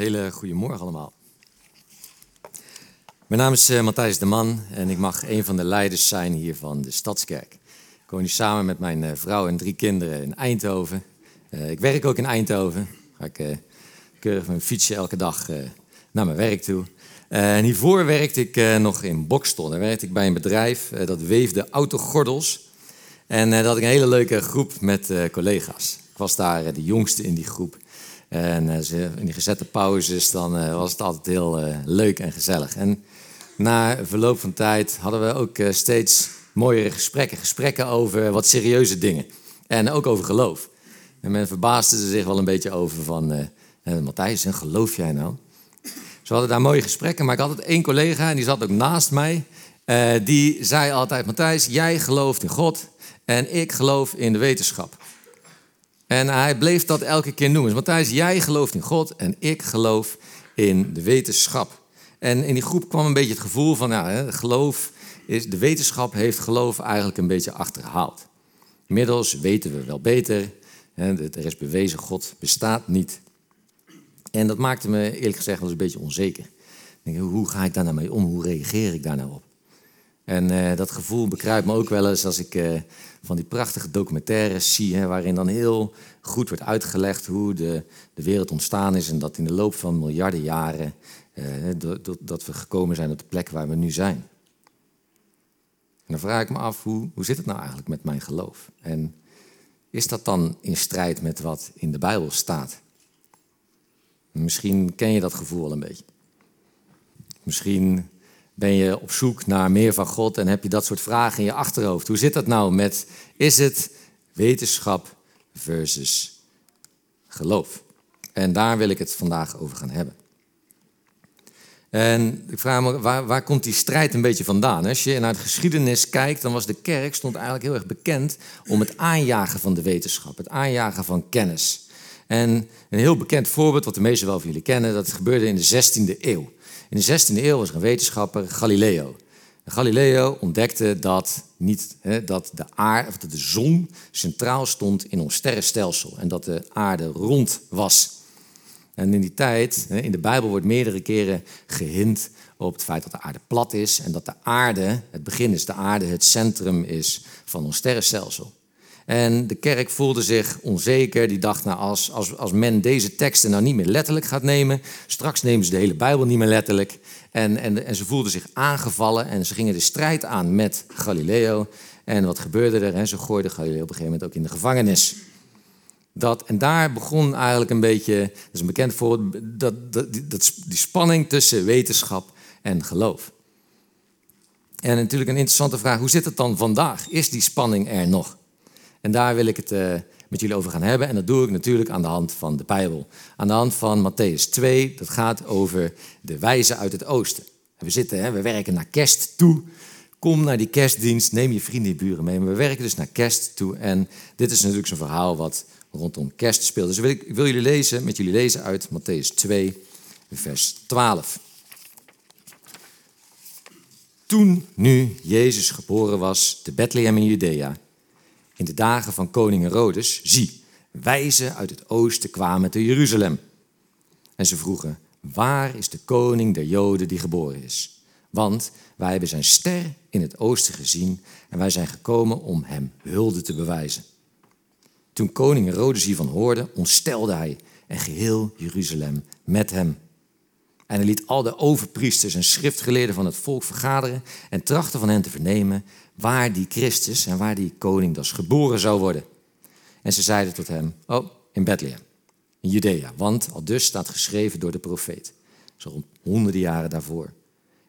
hele goede morgen allemaal. Mijn naam is uh, Matthijs de Man en ik mag een van de leiders zijn hier van de Stadskerk. Ik woon hier samen met mijn uh, vrouw en drie kinderen in Eindhoven. Uh, ik werk ook in Eindhoven. Ga ik keurig mijn fietsje elke dag naar mijn werk toe. en hiervoor werkte ik nog in Bokstel. Daar werkte ik bij een bedrijf dat weefde autogordels. En dat had ik een hele leuke groep met collega's. Ik was daar de jongste in die groep. En in die gezette pauzes dan was het altijd heel leuk en gezellig. En na verloop van tijd hadden we ook eh, steeds mooiere gesprekken. Gesprekken over wat serieuze dingen. En ook over geloof. En men verbaasde zich wel een beetje over van... Matthijs, en geloof jij nou? Ze hadden daar mooie gesprekken, maar ik had één collega... en die zat ook naast mij. Die zei altijd, Matthijs, jij gelooft in God... en ik geloof in de wetenschap. En hij bleef dat elke keer noemen. Dus Matthijs, jij gelooft in God en ik geloof in de wetenschap. En in die groep kwam een beetje het gevoel van, ja, geloof is, de wetenschap heeft geloof eigenlijk een beetje achterhaald. Inmiddels weten we wel beter, er is bewezen, God bestaat niet. En dat maakte me eerlijk gezegd wel eens een beetje onzeker. Denk, hoe ga ik daar nou mee om? Hoe reageer ik daar nou op? En uh, dat gevoel bekruipt me ook wel eens als ik uh, van die prachtige documentaires zie, hè, waarin dan heel goed wordt uitgelegd hoe de, de wereld ontstaan is en dat in de loop van miljarden jaren uh, dat we gekomen zijn op de plek waar we nu zijn. En dan vraag ik me af, hoe, hoe zit het nou eigenlijk met mijn geloof? En is dat dan in strijd met wat in de Bijbel staat? Misschien ken je dat gevoel al een beetje. Misschien ben je op zoek naar meer van God en heb je dat soort vragen in je achterhoofd. Hoe zit dat nou met, is het wetenschap versus geloof? En daar wil ik het vandaag over gaan hebben. En ik vraag me, waar, waar komt die strijd een beetje vandaan? Als je naar de geschiedenis kijkt, dan was de kerk stond eigenlijk heel erg bekend om het aanjagen van de wetenschap, het aanjagen van kennis. En een heel bekend voorbeeld, wat de meesten wel van jullie kennen, dat gebeurde in de 16e eeuw. In de 16e eeuw was er een wetenschapper, Galileo. Galileo ontdekte dat, niet, hè, dat, de aarde, of dat de zon centraal stond in ons sterrenstelsel en dat de aarde rond was. En in die tijd, in de Bijbel wordt meerdere keren gehint op het feit dat de aarde plat is en dat de aarde, het begin is, de aarde het centrum is van ons sterrenstelsel. En de kerk voelde zich onzeker. Die dacht, nou, als, als, als men deze teksten nou niet meer letterlijk gaat nemen, straks nemen ze de hele Bijbel niet meer letterlijk. En, en, en ze voelden zich aangevallen en ze gingen de strijd aan met Galileo. En wat gebeurde er? Hè? Ze gooiden Galileo op een gegeven moment ook in de gevangenis. Dat, en daar begon eigenlijk een beetje, dat is een bekend voorbeeld, dat, dat, dat, die spanning tussen wetenschap en geloof. En natuurlijk een interessante vraag, hoe zit het dan vandaag? Is die spanning er nog? En daar wil ik het uh, met jullie over gaan hebben. En dat doe ik natuurlijk aan de hand van de Bijbel. Aan de hand van Matthäus 2, dat gaat over de wijze uit het oosten. En we zitten, we werken naar kerst toe. Kom naar die kerstdienst, neem je vrienden en buren mee. We werken dus naar kerst toe. En dit is natuurlijk zo'n verhaal wat rondom kerst speelt. Dus wil ik, ik wil jullie lezen, met jullie lezen uit Matthäus 2, vers 12. Toen nu Jezus geboren was te Bethlehem in Judea, in de dagen van koning Herodes, zie, wijzen uit het oosten kwamen te Jeruzalem. En ze vroegen, waar is de koning der Joden die geboren is? Want wij hebben zijn ster in het oosten gezien en wij zijn gekomen om hem hulde te bewijzen. Toen koning Herodes hiervan hoorde, ontstelde hij en geheel Jeruzalem met hem. En hij liet al de overpriesters en schriftgeleerden van het volk vergaderen en trachtte van hen te vernemen waar die Christus en waar die koning dus geboren zou worden. En ze zeiden tot hem, oh, in Bethlehem, in Judea, want al dus staat geschreven door de profeet, zo honderden jaren daarvoor.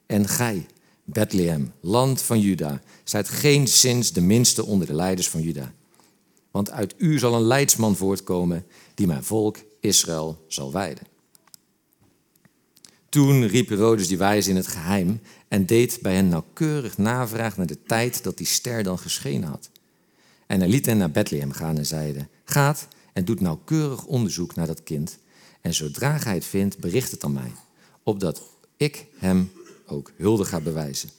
En gij, Bethlehem, land van Juda, zijt geen zins de minste onder de leiders van Juda. Want uit u zal een leidsman voortkomen die mijn volk Israël zal wijden. Toen riep Herodes die wijze in het geheim en deed bij hen nauwkeurig navraag naar de tijd dat die ster dan geschenen had. En hij liet hen naar Bethlehem gaan en zeide, gaat en doet nauwkeurig onderzoek naar dat kind. En zodra gij het vindt, bericht het aan mij, opdat ik hem ook hulde ga bewijzen.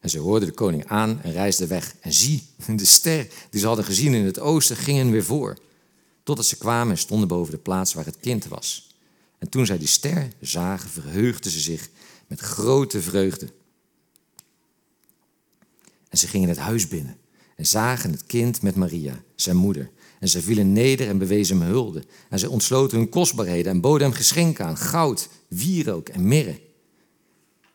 En ze hoorden de koning aan en reisden weg. En zie, de ster die ze hadden gezien in het oosten ging hen weer voor totdat ze kwamen en stonden boven de plaats waar het kind was. En toen zij die ster zagen, verheugden ze zich met grote vreugde. En ze gingen het huis binnen en zagen het kind met Maria, zijn moeder. En zij vielen neder en bewezen hem hulde. En zij ontsloten hun kostbaarheden en boden hem geschenken aan, goud, wierook en mirre.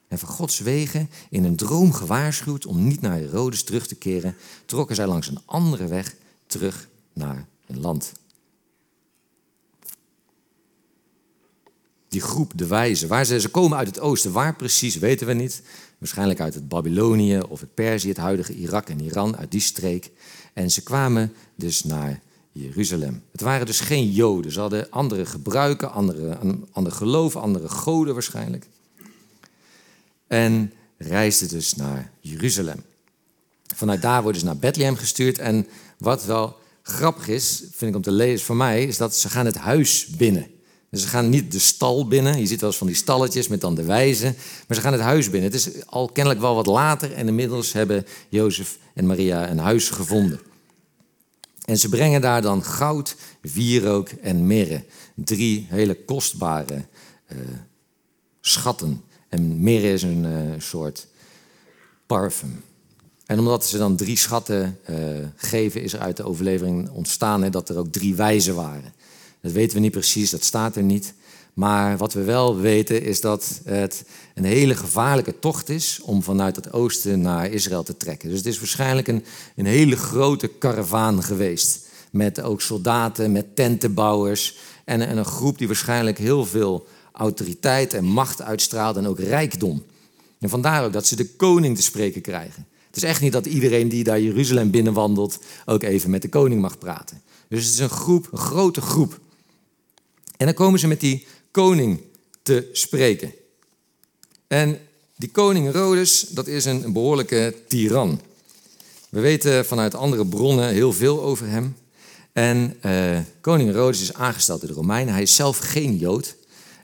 En van Gods wegen, in een droom gewaarschuwd om niet naar Herodes terug te keren, trokken zij langs een andere weg terug naar hun land. Die groep, de wijzen, waar ze, ze komen uit het oosten, waar precies weten we niet. Waarschijnlijk uit het Babylonië of het Perzië, het huidige Irak en Iran, uit die streek. En ze kwamen dus naar Jeruzalem. Het waren dus geen Joden. Ze hadden andere gebruiken, andere, ander geloof, andere goden waarschijnlijk. En reisden dus naar Jeruzalem. Vanuit daar worden ze naar Bethlehem gestuurd. En wat wel grappig is, vind ik om te lezen voor mij, is dat ze gaan het huis binnen. Dus ze gaan niet de stal binnen. Je ziet wel eens van die stalletjes met dan de wijzen. Maar ze gaan het huis binnen. Het is al kennelijk wel wat later. En inmiddels hebben Jozef en Maria een huis gevonden. En ze brengen daar dan goud, wierook en mirre. Drie hele kostbare uh, schatten. En mirre is een uh, soort parfum. En omdat ze dan drie schatten uh, geven, is er uit de overlevering ontstaan dat er ook drie wijzen waren. Dat weten we niet precies, dat staat er niet. Maar wat we wel weten is dat het een hele gevaarlijke tocht is om vanuit het oosten naar Israël te trekken. Dus het is waarschijnlijk een, een hele grote karavaan geweest. Met ook soldaten, met tentenbouwers en, en een groep die waarschijnlijk heel veel autoriteit en macht uitstraalt en ook rijkdom. En vandaar ook dat ze de koning te spreken krijgen. Het is echt niet dat iedereen die daar Jeruzalem binnenwandelt ook even met de koning mag praten. Dus het is een groep, een grote groep. En dan komen ze met die koning te spreken. En die koning Herodes, dat is een behoorlijke tiran. We weten vanuit andere bronnen heel veel over hem. En uh, koning Herodes is aangesteld door de Romeinen. Hij is zelf geen Jood.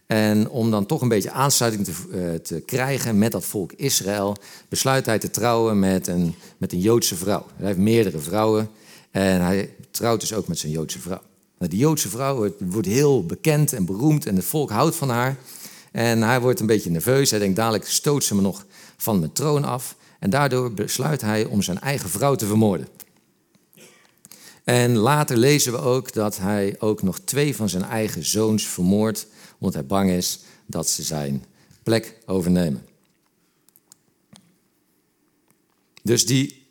En om dan toch een beetje aansluiting te, uh, te, krijgen met dat volk Israël, besluit hij te trouwen met een, met een Joodse vrouw. Hij heeft meerdere vrouwen en hij trouwt dus ook met zijn Joodse vrouw. Nou, die Joodse vrouw wordt heel bekend en beroemd en het volk houdt van haar. En hij wordt een beetje nerveus. Hij denkt, dadelijk stoot ze me nog van mijn troon af. En daardoor besluit hij om zijn eigen vrouw te vermoorden. En later lezen we ook dat hij ook nog twee van zijn eigen zoons vermoordt, omdat hij bang is dat ze zijn plek overnemen. Dus die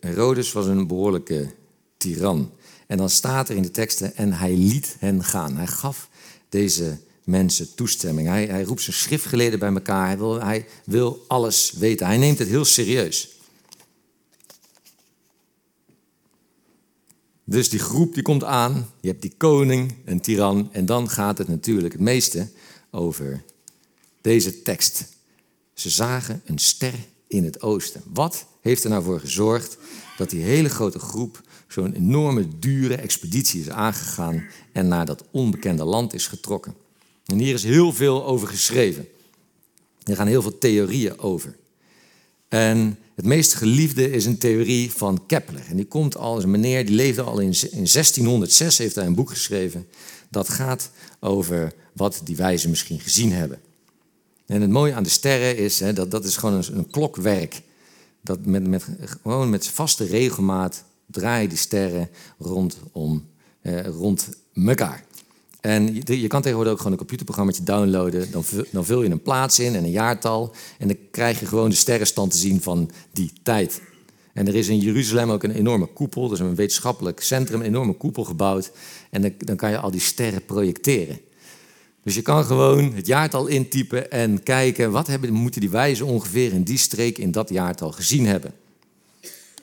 Herodes was een behoorlijke tiran. En dan staat er in de teksten, en hij liet hen gaan. Hij gaf deze mensen toestemming. Hij, hij roept zijn schriftgeleden bij elkaar. Hij wil, hij wil alles weten. Hij neemt het heel serieus. Dus die groep die komt aan. Je hebt die koning, een tiran. En dan gaat het natuurlijk het meeste over deze tekst. Ze zagen een ster in het oosten. Wat heeft er nou voor gezorgd dat die hele grote groep zo'n enorme, dure expeditie is aangegaan en naar dat onbekende land is getrokken. En hier is heel veel over geschreven. Er gaan heel veel theorieën over. En het meest geliefde is een theorie van Kepler. En die komt al, een meneer, die leefde al in, in 1606, heeft hij een boek geschreven. Dat gaat over wat die wijzen misschien gezien hebben. En het mooie aan de sterren is, hè, dat dat is gewoon een, klokwerk. Dat met, met, gewoon met vaste regelmaat draaien die sterren rondom, eh, rond elkaar. En je, je, kan tegenwoordig ook gewoon een computerprogramma downloaden. Dan dan vul je een plaats in en een jaartal. En dan krijg je gewoon de sterrenstand te zien van die tijd. En er is in Jeruzalem ook een enorme koepel. Dus een wetenschappelijk centrum, een enorme koepel gebouwd. En dan, dan kan je al die sterren projecteren. Dus je kan gewoon het jaartal intypen en kijken... wat hebben, moeten die wijzen ongeveer in die streek in dat jaartal gezien hebben.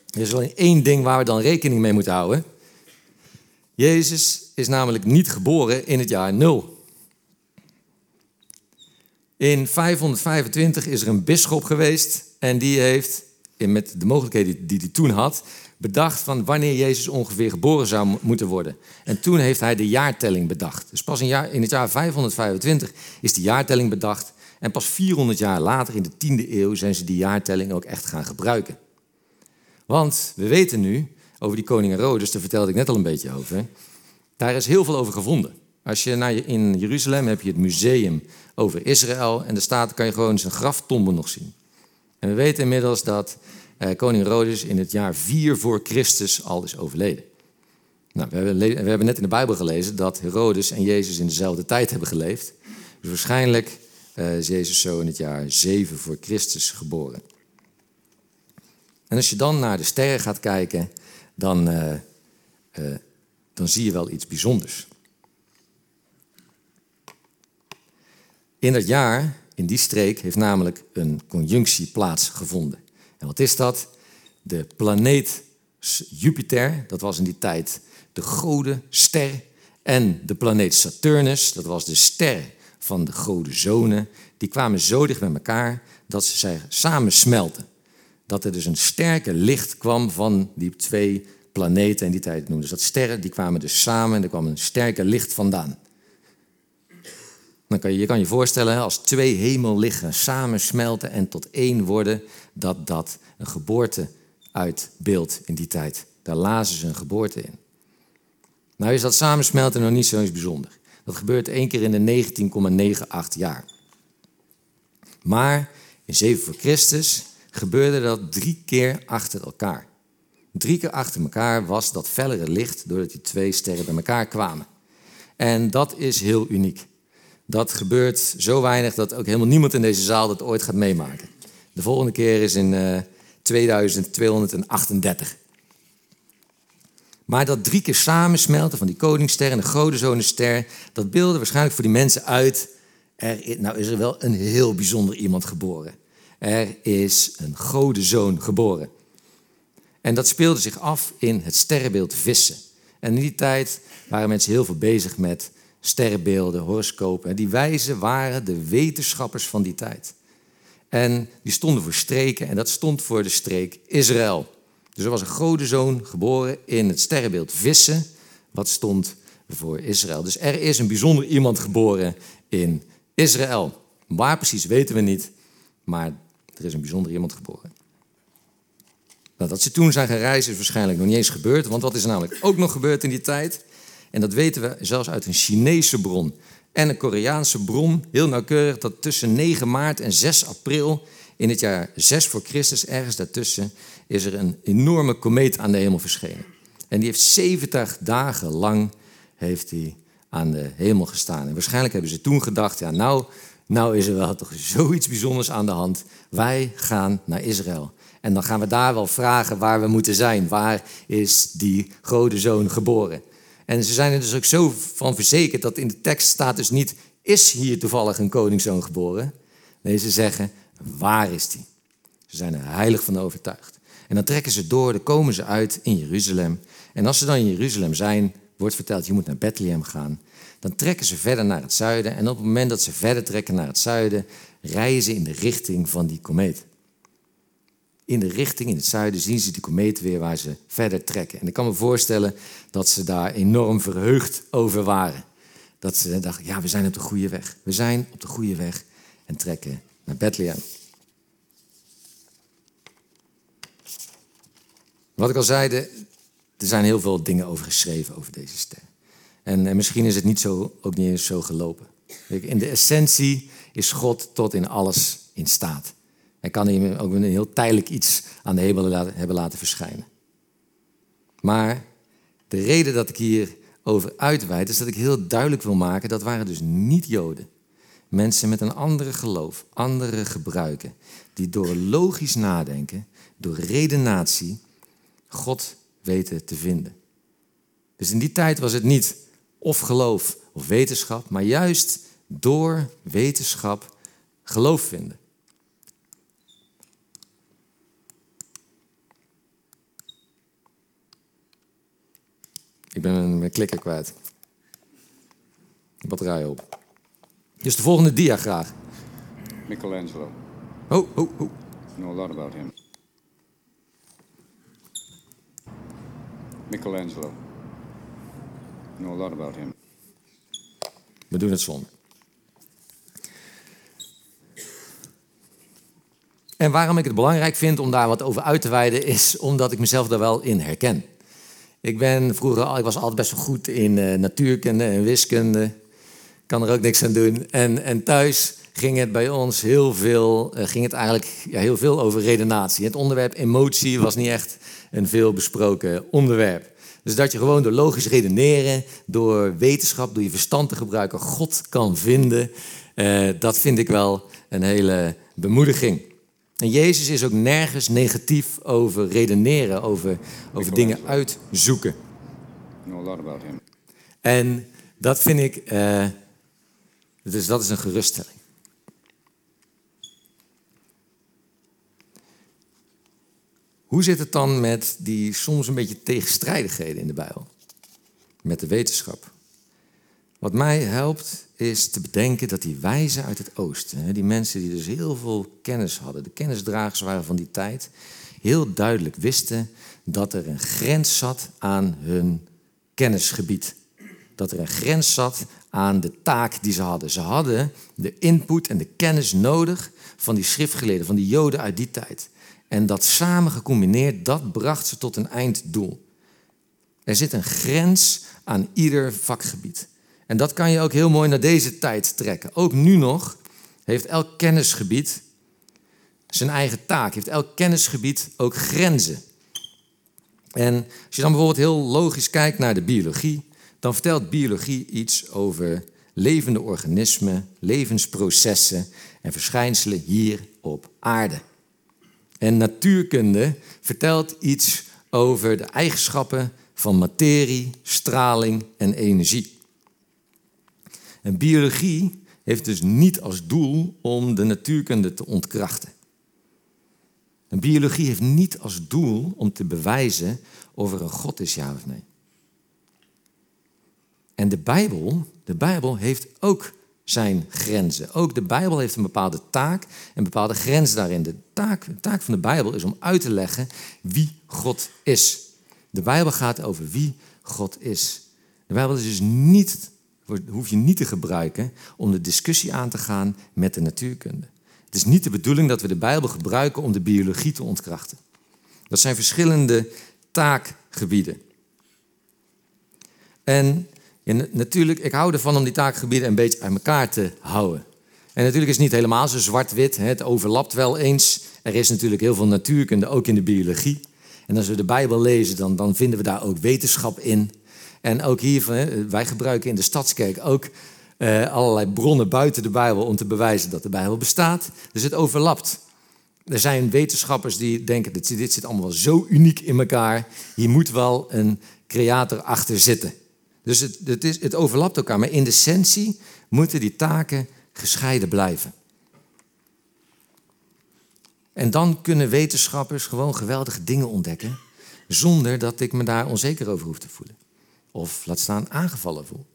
Er is alleen één ding waar we dan rekening mee moeten houden. Jezus is namelijk niet geboren in het jaar 0. In 525 is er een bisschop geweest en die heeft, met de mogelijkheden die hij toen had, bedacht van wanneer Jezus ongeveer geboren zou moeten worden. En toen heeft hij de jaartelling bedacht. Dus pas in, het jaar 525 is die jaartelling bedacht. En pas 400 jaar later, in de 10e eeuw, zijn ze die jaartelling ook echt gaan gebruiken. Want we weten nu, over die koning Herodes, daar vertelde ik net al een beetje over. Daar is heel veel over gevonden. Als je naar in Jeruzalem heb je het museum over Israël en de staat kan je gewoon zijn graftombe nog zien. En we weten inmiddels dat eh, koning Herodes in het jaar 4 voor Christus al is overleden. Nou, we, hebben, we hebben net in de Bijbel gelezen dat Herodes en Jezus in dezelfde tijd hebben geleefd. Dus waarschijnlijk uh, is Jezus zo in het jaar 7 voor Christus geboren. En als je dan naar de sterren gaat kijken, dan, uh, uh, dan zie je wel iets bijzonders. In dat jaar, in die streek, heeft namelijk een conjunctie plaatsgevonden. En wat is dat? De planeet Jupiter, dat was in die tijd de goden ster, en de planeet Saturnus, dat was de ster van de goden zonen, die kwamen zo dicht bij elkaar dat ze samen smelten. Dat er dus een sterke licht kwam van die twee planeten in die tijd noemden. Dus dat sterren die kwamen dus samen en er kwam een sterke licht vandaan. Dan kan je, je kan je voorstellen, als twee hemellichten samen smelten en tot één worden, dat dat een geboorte uitbeeldt in die tijd. Daar lazen ze een geboorte in. Nou is dat samensmelten nog niet zo eens bijzonder. Dat gebeurt één keer in de 19,98 jaar. Maar in 7 voor Christus gebeurde dat drie keer achter elkaar. Drie keer achter elkaar was dat fellere licht doordat die twee sterren bij elkaar kwamen. En dat is heel uniek. Dat gebeurt zo weinig dat ook helemaal niemand in deze zaal dat ooit gaat meemaken. De volgende keer is in uh, 2238. Maar dat drie keer samensmelten van die koningsster en de godenzonenster, dat beelde waarschijnlijk voor die mensen uit. Er, nou is er wel een heel bijzonder iemand geboren. Er is een godenzoon geboren. En dat speelde zich af in het sterrenbeeld vissen. En in die tijd waren mensen heel veel bezig met sterrenbeelden, horoscopen. En die wijzen waren de wetenschappers van die tijd. En die stonden voor streken en dat stond voor de streek Israël. Dus er was een godenzoon geboren in het sterrenbeeld vissen, wat stond voor Israël. Dus er is een bijzonder iemand geboren in Israël. Waar precies weten we niet, maar er is een bijzonder iemand geboren. Nou, dat ze toen zijn gaan reizen is waarschijnlijk nog niet eens gebeurd, want wat is er namelijk ook nog gebeurd in die tijd? En dat weten we zelfs uit een Chinese bron en een Koreaanse bron, heel nauwkeurig, dat tussen 9 maart en 6 april in het jaar 6 voor Christus, ergens daartussen, is er een enorme komeet aan de hemel verschenen. En die heeft 70 dagen lang heeft die aan de hemel gestaan. En waarschijnlijk hebben ze toen gedacht, ja nou, nou is er wel toch zoiets bijzonders aan de hand. Wij gaan naar Israël. En dan gaan we daar wel vragen waar we moeten zijn. Waar is die grote zoon geboren? En ze zijn er dus ook zo van verzekerd dat in de tekst staat dus niet... is hier toevallig een koningszoon geboren? Nee, ze zeggen, waar is die? Ze zijn er heilig van overtuigd. En dan trekken ze door, dan komen ze uit in Jeruzalem. En als ze dan in Jeruzalem zijn, wordt verteld, je moet naar Bethlehem gaan. Dan trekken ze verder naar het zuiden. En op het moment dat ze verder trekken naar het zuiden, rijden ze in de richting van die komeet. In de richting, in het zuiden, zien ze die komeet weer waar ze verder trekken. En ik kan me voorstellen dat ze daar enorm verheugd over waren. Dat ze dachten, ja, we zijn op de goede weg. We zijn op de goede weg en trekken naar Bethlehem. Wat ik al zei, er zijn heel veel dingen over geschreven over deze ster. En, en misschien is het niet zo, ook niet eens zo gelopen. In de essentie is God tot in alles in staat. Hij kan hier ook een heel tijdelijk iets aan de hemel hebben laten verschijnen. Maar de reden dat ik hier over uitweid, is dat ik heel duidelijk wil maken, dat waren dus niet Joden. Mensen met een andere geloof, andere gebruiken, die door logisch nadenken, door redenatie, God weten te vinden. Dus in die tijd was het niet of geloof of wetenschap, maar juist door wetenschap geloof vinden. Ik ben mijn klikker kwijt. Batterij op. Dus de volgende dia graag. Michelangelo. Oh, oh, oh. I know a lot about him. Michelangelo. I know a lot about him. We doen het zonder. En waarom ik het belangrijk vind om daar wat over uit te wijden, is omdat ik mezelf daar wel in herken. Ik ben vroeger, al- ik was altijd best wel goed in eh, natuurkunde en wiskunde. Kan er ook niks aan doen. En, en thuis ging het bij ons heel veel, eh, ging het eigenlijk ja, heel veel over redenatie. Het onderwerp emotie was niet echt een veel besproken onderwerp. Dus dat je gewoon door logisch redeneren, door wetenschap, door je verstand te gebruiken, God kan vinden, eh, dat vind ik wel een hele bemoediging. En Jezus is ook nergens negatief over redeneren, over, over dingen uitzoeken. En dat vind ik, eh, dus dat is een geruststelling. Hoe zit het dan met die soms een beetje tegenstrijdigheden in de Bijbel? Met de wetenschap. Wat mij helpt is te bedenken dat die wijzen uit het oosten, die mensen die dus heel veel kennis hadden, de kennisdragers waren van die tijd, heel duidelijk wisten dat er een grens zat aan hun kennisgebied. Dat er een grens zat aan de taak die ze hadden. Ze hadden de input en de kennis nodig van die schriftgeleerden, van die joden uit die tijd. En dat samen gecombineerd, dat bracht ze tot een einddoel. Er zit een grens aan ieder vakgebied. En dat kan je ook heel mooi naar deze tijd trekken. Ook nu nog heeft elk kennisgebied zijn eigen taak. Heeft elk kennisgebied ook grenzen. En als je dan bijvoorbeeld heel logisch kijkt naar de biologie, dan vertelt biologie iets over levende organismen, levensprocessen en verschijnselen hier op aarde. En natuurkunde vertelt iets over de eigenschappen van materie, straling en energie. En biologie heeft dus niet als doel om de natuurkunde te ontkrachten. En biologie heeft niet als doel om te bewijzen of er een God is, ja of nee. En de Bijbel, de Bijbel heeft ook zijn grenzen. Ook de Bijbel heeft een bepaalde taak, een bepaalde grens daarin. De taak, de taak van de Bijbel is om uit te leggen wie God is. De Bijbel gaat over wie God is. De Bijbel is dus niet, hoef je niet te gebruiken om de discussie aan te gaan met de natuurkunde. Het is niet de bedoeling dat we de Bijbel gebruiken om de biologie te ontkrachten. Dat zijn verschillende taakgebieden. En natuurlijk, ik hou ervan om die taakgebieden een beetje uit elkaar te houden. En natuurlijk is het niet helemaal zo zwart-wit. Het overlapt wel eens. Er is natuurlijk heel veel natuurkunde, ook in de biologie. En als we de Bijbel lezen, dan, dan vinden we daar ook wetenschap in. En ook hier, hè, wij gebruiken in de Stadskerk ook eh, allerlei bronnen buiten de Bijbel om te bewijzen dat de Bijbel bestaat. Dus het overlapt. Er zijn wetenschappers die denken, dit, dit zit allemaal wel zo uniek in elkaar. Hier moet wel een creator achter zitten. Dus het, het, is, het overlapt elkaar. Maar in de essentie moeten die taken gescheiden blijven. En dan kunnen wetenschappers gewoon geweldige dingen ontdekken. Zonder dat ik me daar onzeker over hoef te voelen. Of laat staan aangevallen voel.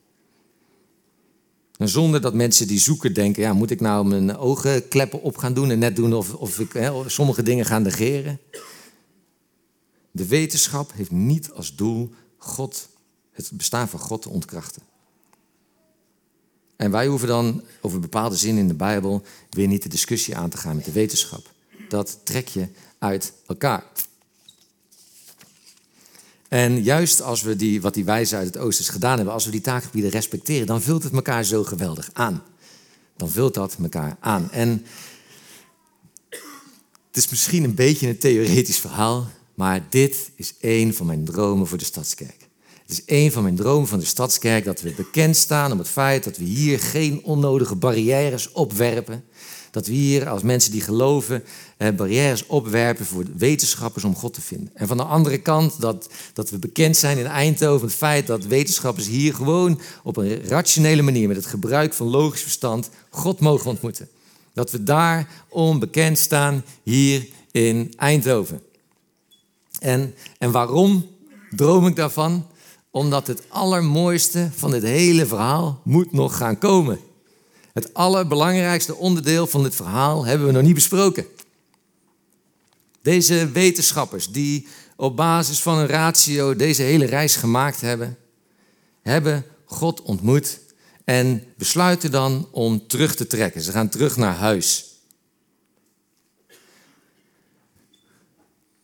En zonder dat mensen die zoeken denken, ja, moet ik nou mijn ogenkleppen op gaan doen en net doen of, of ik hè, sommige dingen gaan negeren. De wetenschap heeft niet als doel God, het bestaan van God te ontkrachten. En wij hoeven dan over bepaalde zinnen in de Bijbel weer niet de discussie aan te gaan met de wetenschap. Dat trek je uit elkaar. En juist als we die, wat die wijzen uit het Oosters gedaan hebben, als we die taakgebieden respecteren, dan vult het elkaar zo geweldig aan. Dan vult dat elkaar aan. En het is misschien een beetje een theoretisch verhaal, maar dit is één van mijn dromen voor de Stadskerk. Het is één van mijn dromen van de Stadskerk dat we bekend staan om het feit dat we hier geen onnodige barrières opwerpen. Dat we hier als mensen die geloven eh, barrières opwerpen voor wetenschappers om God te vinden. En van de andere kant dat, dat we bekend zijn in Eindhoven het feit dat wetenschappers hier gewoon op een rationele manier met het gebruik van logisch verstand God mogen ontmoeten. Dat we daar onbekend staan hier in Eindhoven. En, en waarom droom ik daarvan? Omdat het allermooiste van dit hele verhaal moet nog gaan komen. Het allerbelangrijkste onderdeel van dit verhaal hebben we nog niet besproken. Deze wetenschappers die op basis van een ratio deze hele reis gemaakt hebben, hebben God ontmoet en besluiten dan om terug te trekken. Ze gaan terug naar huis.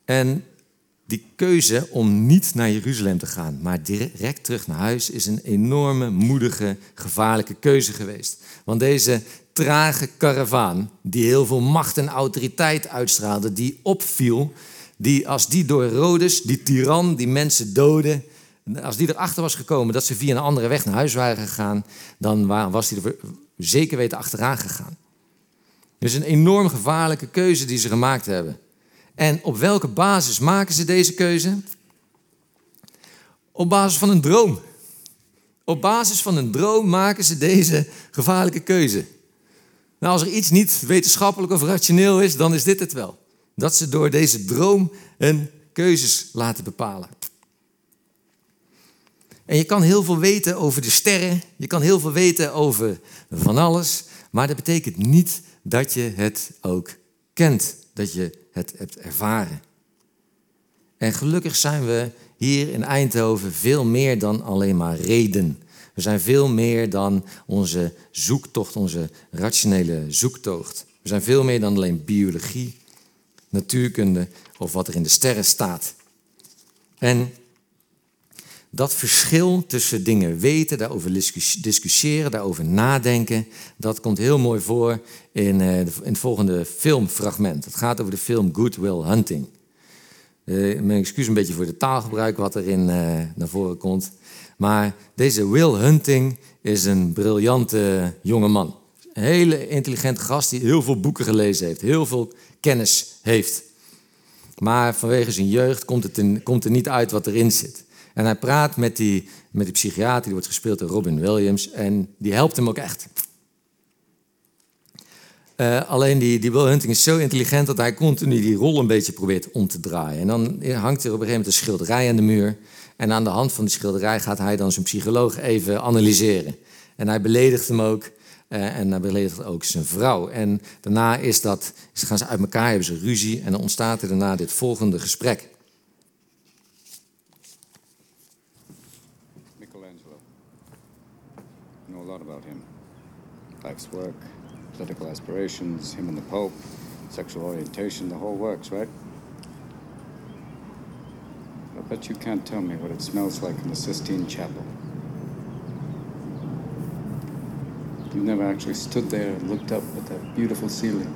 En die keuze om niet naar Jeruzalem te gaan, maar direct terug naar huis, is een enorme, moedige, gevaarlijke keuze geweest. Want deze trage karavaan, die heel veel macht en autoriteit uitstraalde, die opviel, die als die door Herodes, die tiran, die mensen doden, als die erachter was gekomen dat ze via een andere weg naar huis waren gegaan, dan was hij er zeker weten achteraan gegaan. Dus een enorm gevaarlijke keuze die ze gemaakt hebben. En op welke basis maken ze deze keuze? Op basis van een droom. Op basis van een droom maken ze deze gevaarlijke keuze. Nou, als er iets niet wetenschappelijk of rationeel is, dan is dit het wel. Dat ze door deze droom hun keuzes laten bepalen. En je kan heel veel weten over de sterren, je kan heel veel weten over van alles, maar dat betekent niet dat je het ook kent, dat je het hebt ervaren. En gelukkig zijn we hier in Eindhoven veel meer dan alleen maar reden. We zijn veel meer dan onze zoektocht, onze rationele zoektocht. We zijn veel meer dan alleen biologie, natuurkunde of wat er in de sterren staat. En dat verschil tussen dingen weten, daarover discussiëren, daarover nadenken, dat komt heel mooi voor in, uh, in het volgende filmfragment. Het gaat over de film Good Will Hunting. Uh, mijn excuus een beetje voor de taalgebruik wat erin uh, naar voren komt. Maar deze Will Hunting is een briljante jonge man. Een hele intelligente gast die heel veel boeken gelezen heeft, heel veel kennis heeft. Maar vanwege zijn jeugd komt, het komt er niet uit wat erin zit. En hij praat met die, met die psychiater, die wordt gespeeld door Robin Williams. En die helpt hem ook echt. Uh, alleen die, die Hunting is zo intelligent dat hij continu die rol een beetje probeert om te draaien. En dan hangt er op een gegeven moment een schilderij aan de muur. En aan de hand van die schilderij gaat hij dan zijn psycholoog even analyseren. En hij beledigt hem ook. Uh, en hij beledigt ook zijn vrouw. En daarna is dat, gaan ze uit elkaar, hebben ze ruzie. En dan ontstaat er daarna dit volgende gesprek. life's work, political aspirations, him and the Pope, sexual orientation, the whole works, right? I bet you can't tell me what it smells like in the Sistine Chapel. You've never actually stood there and looked up at that beautiful ceiling.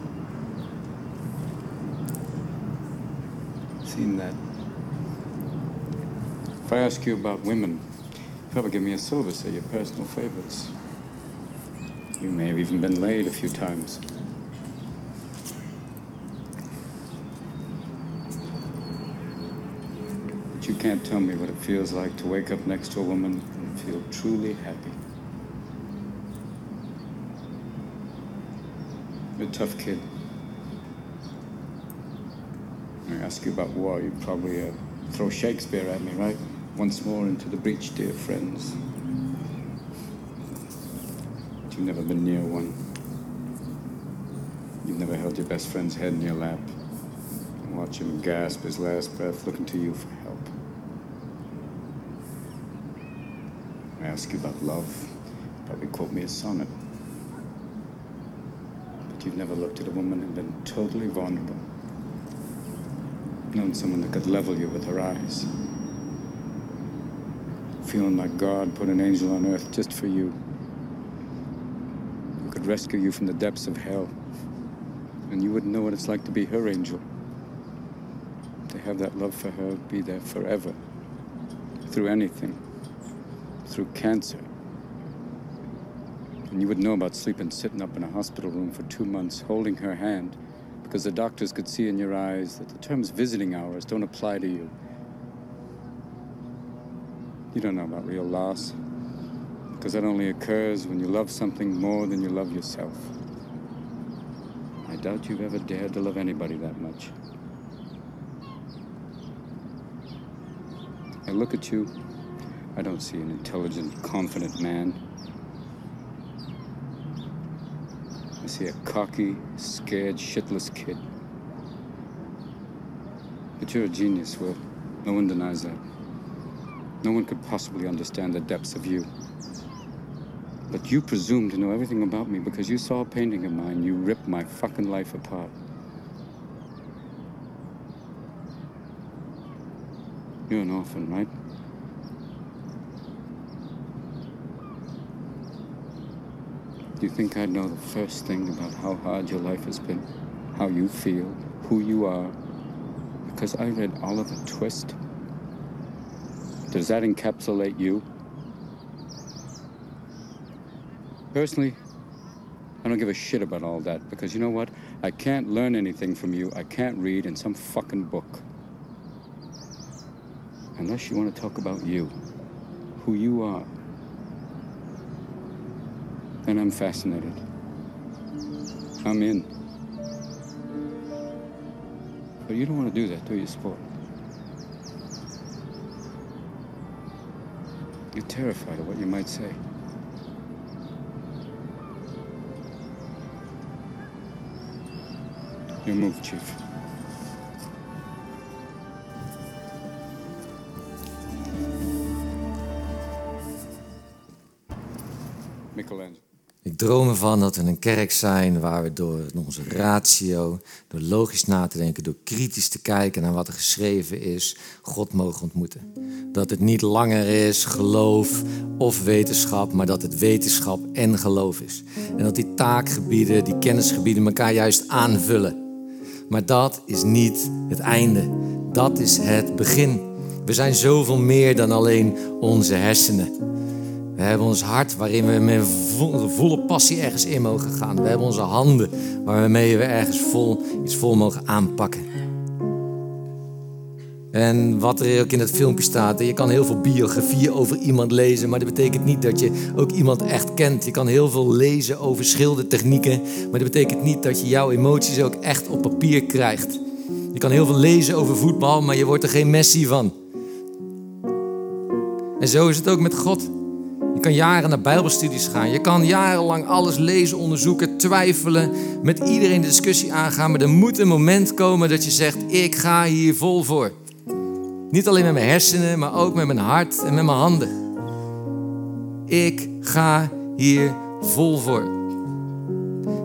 Seen that. If I ask you about women, probably give me a syllabus of your personal favorites. You may have even been laid a few times. But you can't tell me what it feels like to wake up next to a woman and feel truly happy. You're a tough kid. I ask you about war, you'd probably uh, throw Shakespeare at me, right? Once more into the breach, dear friends. You've never been near one. You've never held your best friend's head in your lap and watch him gasp his last breath looking to you for help. I ask you about love. You probably quote me a sonnet. But you've never looked at a woman and been totally vulnerable. Known someone that could level you with her eyes. Feeling like God put an angel on earth just for you could rescue you from the depths of hell. And you wouldn't know what it's like to be her angel. To have that love for her be there forever. Through anything. Through cancer. And you wouldn't know about sleeping sitting up in a hospital room for two months, holding her hand, because the doctors could see in your eyes that the terms visiting hours don't apply to you. You don't know about real loss because that only occurs when you love something more than you love yourself. I doubt you've ever dared to love anybody that much. I look at you, I don't see an intelligent, confident man. I see a cocky, scared, shitless kid. But you're a genius, Will. No one denies that. No one could possibly understand the depths of you. But you presume to know everything about me because you saw a painting of mine. You ripped my fucking life apart. You're an orphan, right? Do you think I'd know the first thing about how hard your life has been? How you feel? Who you are? Because I read Oliver Twist. Does that encapsulate you? Personally, I don't give a shit about all that because you know what? I can't learn anything from you. I can't read in some fucking book. Unless you want to talk about you, who you are. Then I'm fascinated. I'm in. But you don't want to do that, do you, sport? You're terrified of what you might say. Your move, Chief. Ik droom ervan dat we een kerk zijn waar we door onze ratio, door logisch na te denken, door kritisch te kijken naar wat er geschreven is, God mogen ontmoeten. Dat het niet langer is geloof of wetenschap, maar dat het wetenschap en geloof is. En dat die taakgebieden, die kennisgebieden elkaar juist aanvullen. Maar dat is niet het einde. Dat is het begin. We zijn zoveel meer dan alleen onze hersenen. We hebben ons hart waarin we met vo- volle passie ergens in mogen gaan. We hebben onze handen waarmee we ergens vol, iets vol mogen aanpakken. En wat er ook in het filmpje staat, je kan heel veel biografieën over iemand lezen, maar dat betekent niet dat je ook iemand echt kent. Je kan heel veel lezen over schildertechnieken, maar dat betekent niet dat je jouw emoties ook echt op papier krijgt. Je kan heel veel lezen over voetbal, maar je wordt er geen Messi van. En zo is het ook met God. Je kan jaren naar Bijbelstudies gaan. Je kan jarenlang alles lezen, onderzoeken, twijfelen, met iedereen de discussie aangaan. Maar er moet een moment komen dat je zegt: Ik ga hier vol voor. Niet alleen met mijn hersenen, maar ook met mijn hart en met mijn handen. Ik ga hier vol voor.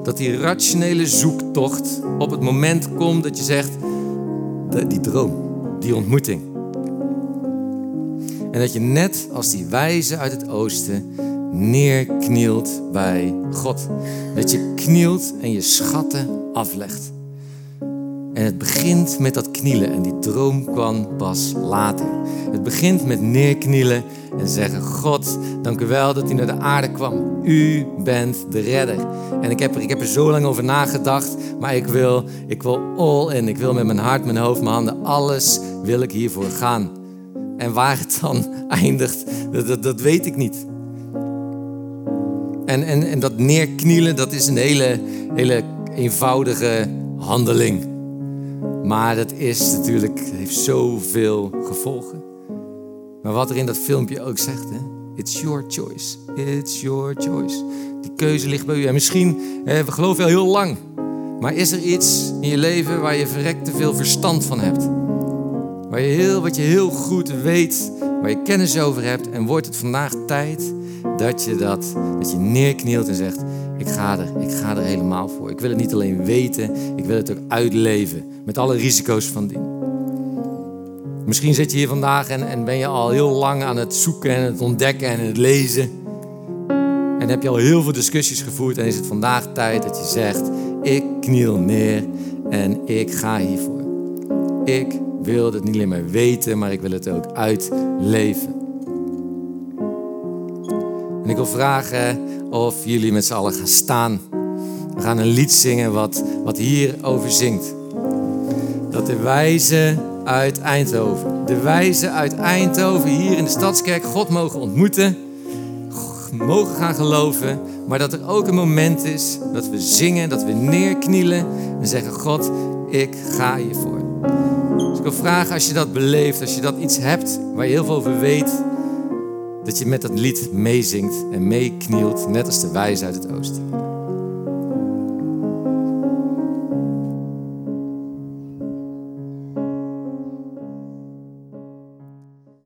Dat die rationele zoektocht op het moment komt dat je zegt: "De- Die droom, die ontmoeting. En dat je net als die wijze uit het oosten neerknielt bij God. Dat je knielt en je schatten aflegt. En het begint met dat knielen en die droom kwam pas later. Het begint met neerknielen en zeggen: God, dank u wel dat u naar de aarde kwam. U bent de redder. En ik heb er, ik heb er zo lang over nagedacht, maar ik wil, ik wil all in. Ik wil met mijn hart, mijn hoofd, mijn handen, alles wil ik hiervoor gaan. En waar het dan eindigt, dat, dat, weet ik niet. En, en, en dat neerknielen, dat is een hele, hele eenvoudige handeling. Maar dat is natuurlijk, heeft zoveel gevolgen. Maar wat er in dat filmpje ook zegt, hè? It's your choice. It's your choice. Die keuze ligt bij u. En misschien, hè, we geloven al heel lang. Maar is er iets in je leven waar je verrekt te veel verstand van hebt? Waar je heel, wat je heel goed weet, waar je kennis over hebt. En wordt het vandaag tijd dat je, dat, dat je neerknielt en zegt, ik ga, er, ik ga er helemaal voor. Ik wil het niet alleen weten, ik wil het ook uitleven. Met alle risico's van dien. Misschien zit je hier vandaag en, en ben je al heel lang aan het zoeken en het ontdekken en het lezen. En heb je al heel veel discussies gevoerd en is het vandaag tijd dat je zegt, ik kniel neer en ik ga hiervoor. Ik wil het niet alleen maar weten, maar ik wil het ook uitleven. En ik wil vragen of jullie met z'n allen gaan staan. We gaan een lied zingen wat, wat hierover zingt. Dat de wijzen uit Eindhoven, de wijzen uit Eindhoven hier in de Stadskerk God mogen ontmoeten, mogen gaan geloven, maar dat er ook een moment is dat we zingen, dat we neerknielen en zeggen: God, ik ga hiervoor. Dus ik wil vragen als je dat beleeft, als je dat iets hebt waar je heel veel over weet, dat je met dat lied meezingt en meeknielt, net als de wijze uit het oosten.